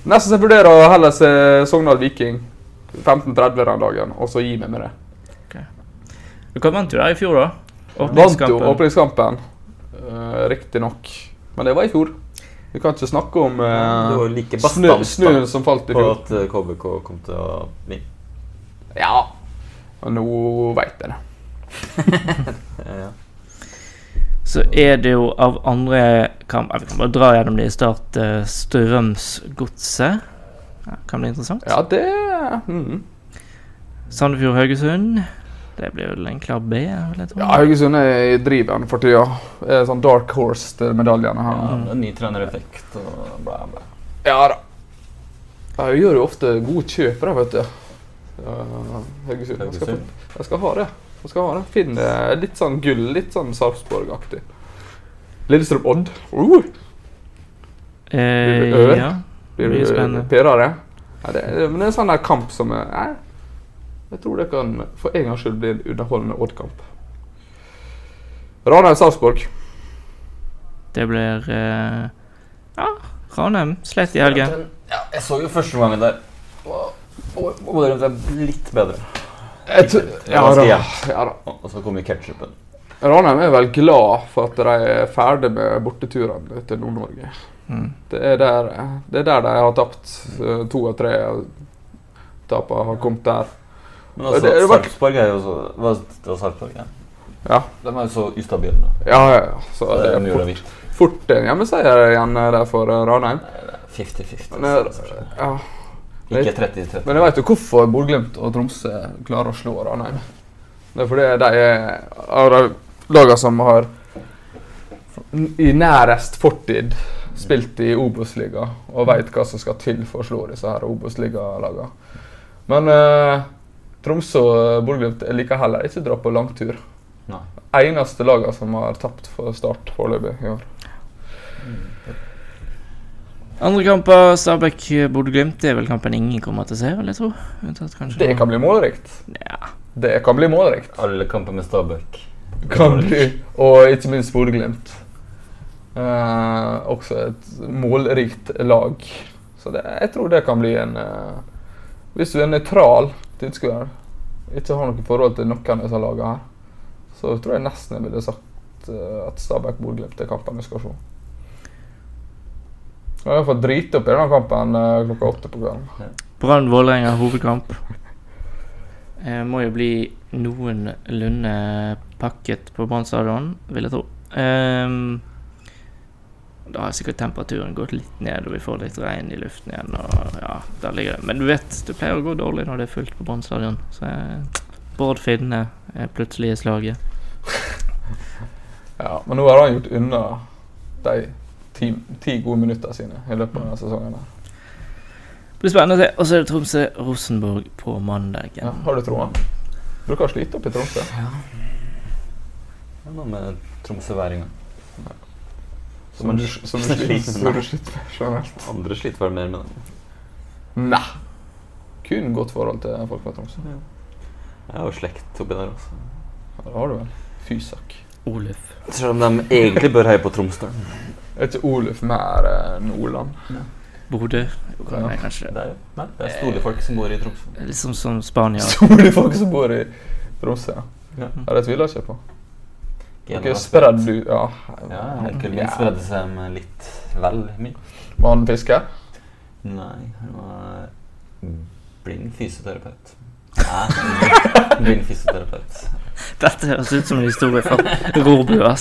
Nesten jeg vurderer å heller se Sogndal Viking 15.30 den dagen, og så gi meg med det. Hva vant du der i fjor, da. Vant jo Åpningskampen. uh, riktignok. Men det var i fjor. Vi kan ikke snakke om uh, var like snø, snøen da, som falt i fjor. på at eh, KBK kom til å vinne. Ja. Og nå veit jeg det. Ja. Så er det jo av andre kamp Vi kan bare dra gjennom det i start. eh, Strømsgodset. Ja, kan bli interessant. Ja, det mm. Sandefjord-Haugesund. Det blir vel en klar B, vil jeg. Ja, Haugesund er i driven for tida. Sånn dark horse til medaljene her. Ja, ny trenereffekt og bla, bla. Ja da. Jeg gjør jo ofte gode kjøp, da, vet du. Ja, Haugesund. Jeg skal, jeg skal ha det. Jeg skal ha det. Finn eh, litt sånn gull, litt sånn Sarpsborg-aktig. Lillestrøm-Odd. Uh, Eh, Blir du ør? ja. blir du spennende. pirrere? Ja, det, det- men det er en sånn der kamp som er nei, Jeg tror det kan for en gangs skyld bli en underholdende Odd-kamp. Ranheim-Sarpsborg. Det blir eh, Ja, Ranheim slet i helgen. Ja, jeg så jo første gangen der. Og, det er litt bedre. Jeg Ja da. Ja, da. Og så kommer ketchupen. Ranheim er vel glad for at de er ferdig med borteturene til Nord-Norge. Mm. Det er der, det er der de har tapt. Eh, To av tre tapene har kommet der. Men altså, Det- det var- Sarpsborg er jo så var, det var Sarpsborg, ja. Ja, De er jo så ustabile. ja, ja. ja. Så Det det er de fort, fort en hjemmeseier igjen eh, der for eh, Ranheim. 50-50. Men, eh, ja. Ikke 30-30. Men jeg vet jo hvorfor Bodø-Glimt og Tromsø klarer å slå Ranheim. Det er fordi de er av de lagene som har i nærest fortid spilt i Obos-ligaen og veit hva som skal til for å slå disse her Obos-ligalagene. Men eh, Tromsø og Bodø-Glimt liker heller ikke dra på langtur. Nei. Eneste lagene som har tapt for Start foreløpig i år. Andre kamper, Stabæk-Bodø-Glimt, det er vel kampen ingen kommer til å se, vil jeg tro. Unntatt kanskje Det kan bli målrikt. Ja. Det kan bli målrikt. Alle kamper med Stabæk. Kan bli. Og ikke minst Bodø-Glimt. Eh, også et målrikt lag. Så det, jeg tror det kan bli en eh, Hvis du er nøytral tilskuer, ikke har noe forhold til noen av disse lagene her, så tror jeg nesten jeg ville sagt eh, at Stabæk-Bodø-Glimt er kampen vi skal se. Jeg har iallfall driti opp i denne kampen eh, klokka åtte på kvelden. Brann-Vålerenga hovedkamp. Jeg må jo bli noenlunde pakket på Brann stadion, vil jeg tro. Ehm, da har sikkert temperaturen gått litt ned, og vi får litt regn i luften igjen. Og ja, der ligger det. Men du vet, det pleier å gå dårlig når det er fullt på Brann stadion. Så Bård Finne er plutselig i slaget. Ja, men nå har han gjort unna de ti, ti gode minuttene sine i løpet av denne sesongen. Det blir spennende å se. Og så er det Tromsø-Rosenborg på mandag. Ja, har du troa? Bruker å slite opp i Tromsø. Ja. Hva med tromsøværinger. Som du, som du sliter, generelt. Andre sliter vel mer med det. Nei. Kun godt forhold til folk fra Tromsø. Jeg har jo slekt oppi der også. Ja, det har du vel. Fysak. Oluf. Selv om de egentlig bør heie på Tromsdalen. Er ikke Oluf mer eh, Nordland? Bodø. Ja. Kanskje Det er nei, det er store folk som bor i Tromsø. Liksom som Spania. Store folk som bor i Tromsø. ja. Ja. Ja, det tviler jeg ikke på. Dere spredde du Ja. Ja, onkelen min spredde seg med litt vel mye. Var han fisker? Nei, han var blind fysioterapeut. Nei, blind fysioterapeut. Dette høres ut som en historie fra rorbua.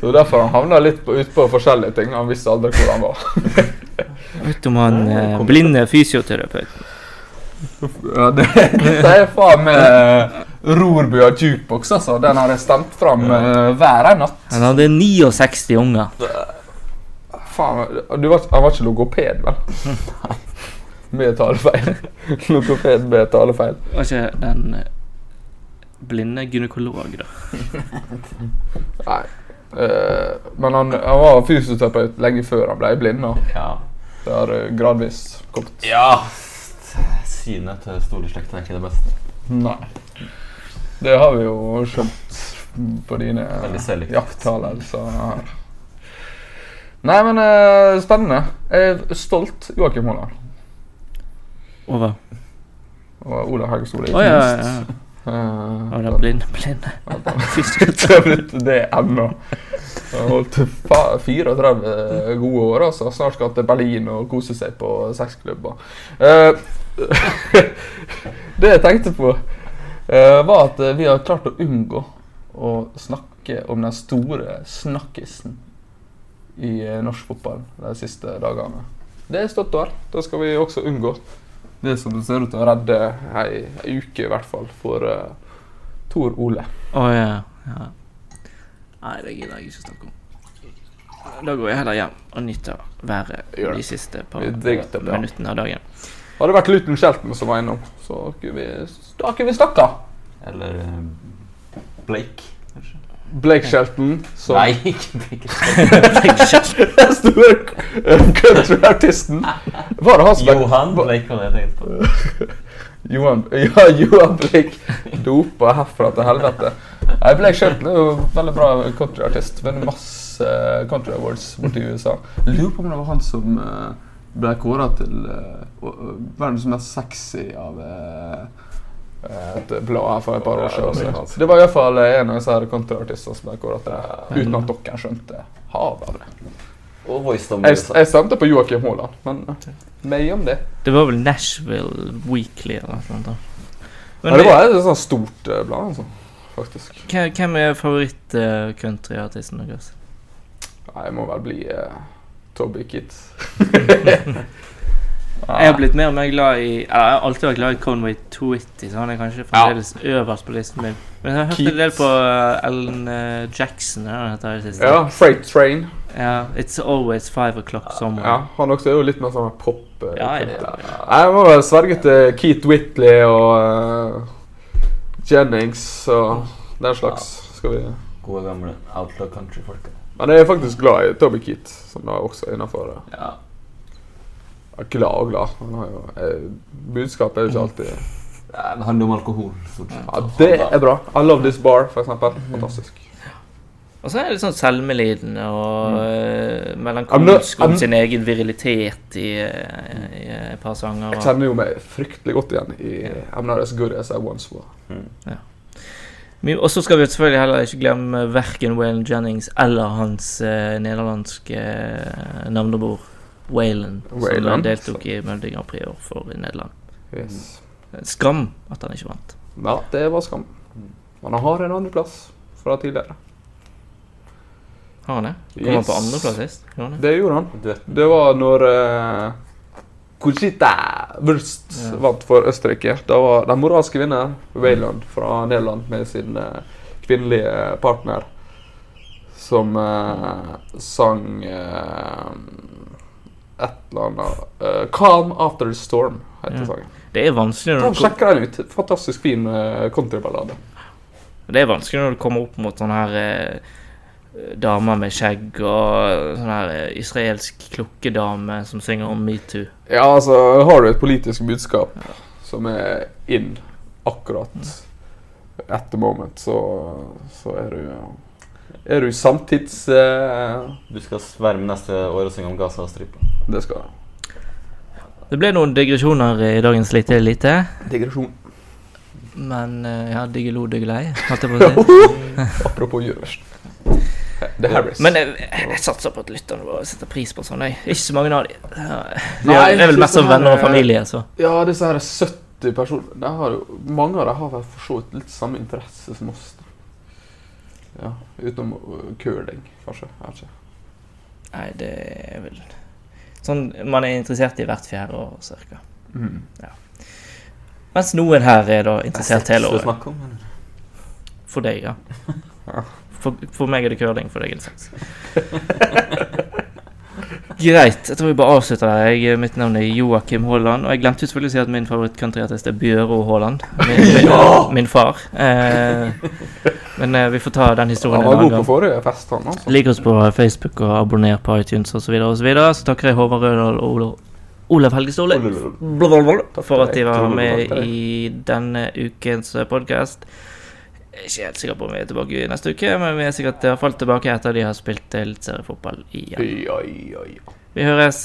Så derfor han havna litt på, ut på forskjellige ting. Han visste aldri hvor han var. Vet du om han eh, blinde fysioterapeuten? Ja, det, dette er faen meg Rorbua jukebox, altså. Den har jeg stemt fram uh, hver en natt. Han hadde 69 unger. Faen, du var, Han var ikke logoped, vel? Med talefeil. Logoped med talefeil. Var ikke den eh, blinde gynekolog, da? Nei. Eh, men han, han var fysioterapeut lenge før han ble blind. Og Ja. det har eh, gradvis kommet. ja. Synet til store slekter er ikke det beste. Nei. Det har vi jo skjønt på dine jakttaler. Her. Nei, men eh, spennende. Jeg er stolt Joakim Holland. Over. Og Ola Haugesole, Å ikke ja, minst. ja. Uh, Og den blinde, blinde. Det er ennå. Holdt 34 gode år, altså. Snart skal til Berlin og kose seg på sexklubber. Eh, det jeg tenkte på, eh, var at eh, vi har klart å unngå å snakke om den store snakkisen i eh, norsk fotball de siste dagene. Det er stått der. Det skal vi også unngå. Det som ser ut til å redde ei, ei uke, i hvert fall, for uh, Tor Ole. Å ja. ja. Nei, det gidder jeg ikke snakke om. Da går jeg heller hjem og nyter været det. de siste par det. minuttene av dagen. Hadde det vært Luton Shelton som var innom, så kunne vi, da kunne vi snakka. Eller eh, Blake, kanskje. Blake Shelton, som Nei, ikke Blake. den store countryartisten. Var det han som Johan Blake var det jeg tenkte på. Johan, ja, Johan Blake dopa herfra til helvete. Nei, Blake Shelton er jo veldig bra countryartist. Vunnet masse country awards borti USA. Lurer på om det var han som eh, ble kåra til uh, verdens mest sexy av eh, et blad her for et par år siden. Så Det var iallfall en av disse countryartistene som ble kåra til det. Uten at dere skjønte havet av det. Og Jeg, jeg stemte på Joakim Haaland, men meg om det. Det var vel Nashville Weekly eller noe sånt. da. Men Ja, det var et sånt stort eh, blad, altså. Faktisk. Hvem hvem er favoritt-countryartisten deres? Nei, jeg må vel bli uh, Toby Kitt. Jeg har blitt mer og mer glad i Jeg har alltid vært glad i Conway Twitty, så han er kanskje fremdeles øverst på listen min. Men jeg har hørt en del på Ellen uh, Jackson. Ja. Ja, Freight Train. Ja, It's always five o'clock somewhere. Ja, han også er jo litt mer sånn pop. eh, Ja, ja. Jeg må vel sverge til Keith Whitley og uh, Jennings og den slags. Skal vi Gode, gamle Outlaw Country-folka. Men jeg er faktisk glad i Toby Keat, som da også er innafor Ja. Glad og glad. Han har jo eh, Budskapet er jo ikke alltid Ja, Det handler om alkohol, fortsatt. Ja, det er bra. I love this bar, for eksempel. Fantastisk. Og så er det litt sånn selvmelidende og mm. I'm melankolsk om sin egen virilitet i, uh, i et par sanger. Jeg kjenner jo meg fryktelig godt igjen i I'm not as good as I once was. My- og så skal vi selvfølgelig heller ikke glemme verken Waylon Jennings eller hans eh, nederlandske uh, navnebror Waylon, som Waylon. deltok i Melodi Grand Prix i år for Nederland. Yes. Skam at han ikke vant. Ja, det var skam. Men han har en andreplass fra tidligere. Har han det? Kom han på Yes. andreplass sist? Det? Gjorde han. Det var når uh, Conchita Wurst Ja. vant for Østerrike. Da var den moralske vinner Wayland fra Nederland med sin eh, kvinnelige partner som uh, sang uh, et eller annet 'Calm After the Storm' heter Ja. sangen. Det er vanskelig når kom- Sjekk den ut. Fantastisk fin uh, countryballade. det er vanskelig når du kommer opp mot sånn her eh, damer med skjegg og sånn her eh, israelsk klokkedame som synger om metoo. Ja, altså, har du et politisk budskap som er in akkurat at the moment, så, så er du Er du samtids... eh, Du skal sverme neste år og synge om Gaza og Stripa. det skal Det ble noen digresjoner i dagens Lite Elite, Digresjon. men eh, ja, diggelo diggelei, holdt jeg på å si. Apropos Eurovision. Det er Harris. Men jeg, jeg satser på at lytterne våre setter pris på sånn. Jeg. Ikke så mange av dem. Det er- vel mest som sånn venner og familie, så. Ja, disse her 70 personer har Mange av dem har for så vidt litt samme interesse som oss. Ja, Utenom uh, curling, kanskje. Jeg vet ikke. Nei, det er vel Sånn man er interessert i hvert fjerde år, cirka. Mm. Mens noen her er da interessert hele året. For deg, ja. Ja. For, for meg er det curling, for deg er det sex. Greit. Jeg tror vi bare avslutter der. Jeg, mitt navn er Joakim Haaland. Og jeg glemte jo selvfølgelig å si at min favoritt-countryartist er Bjøro Haaland. Min, min, min far. Eh, men eh, vi får ta den historien Han en var annen god på gang. forrige fest, han. altså. Lik oss på Facebook og abonner på iTunes osv. Så, så, så takker jeg Håvard Rødahl og Olav Olav Helge Ståle for at de var med i denne ukens podkast. Jeg er ikke helt sikker på om vi er tilbake i neste uke, men vi er sikkert i hvert fall tilbake etter de har spilt eliteseriefotball igjen. Ja, ja, ja. Vi høres.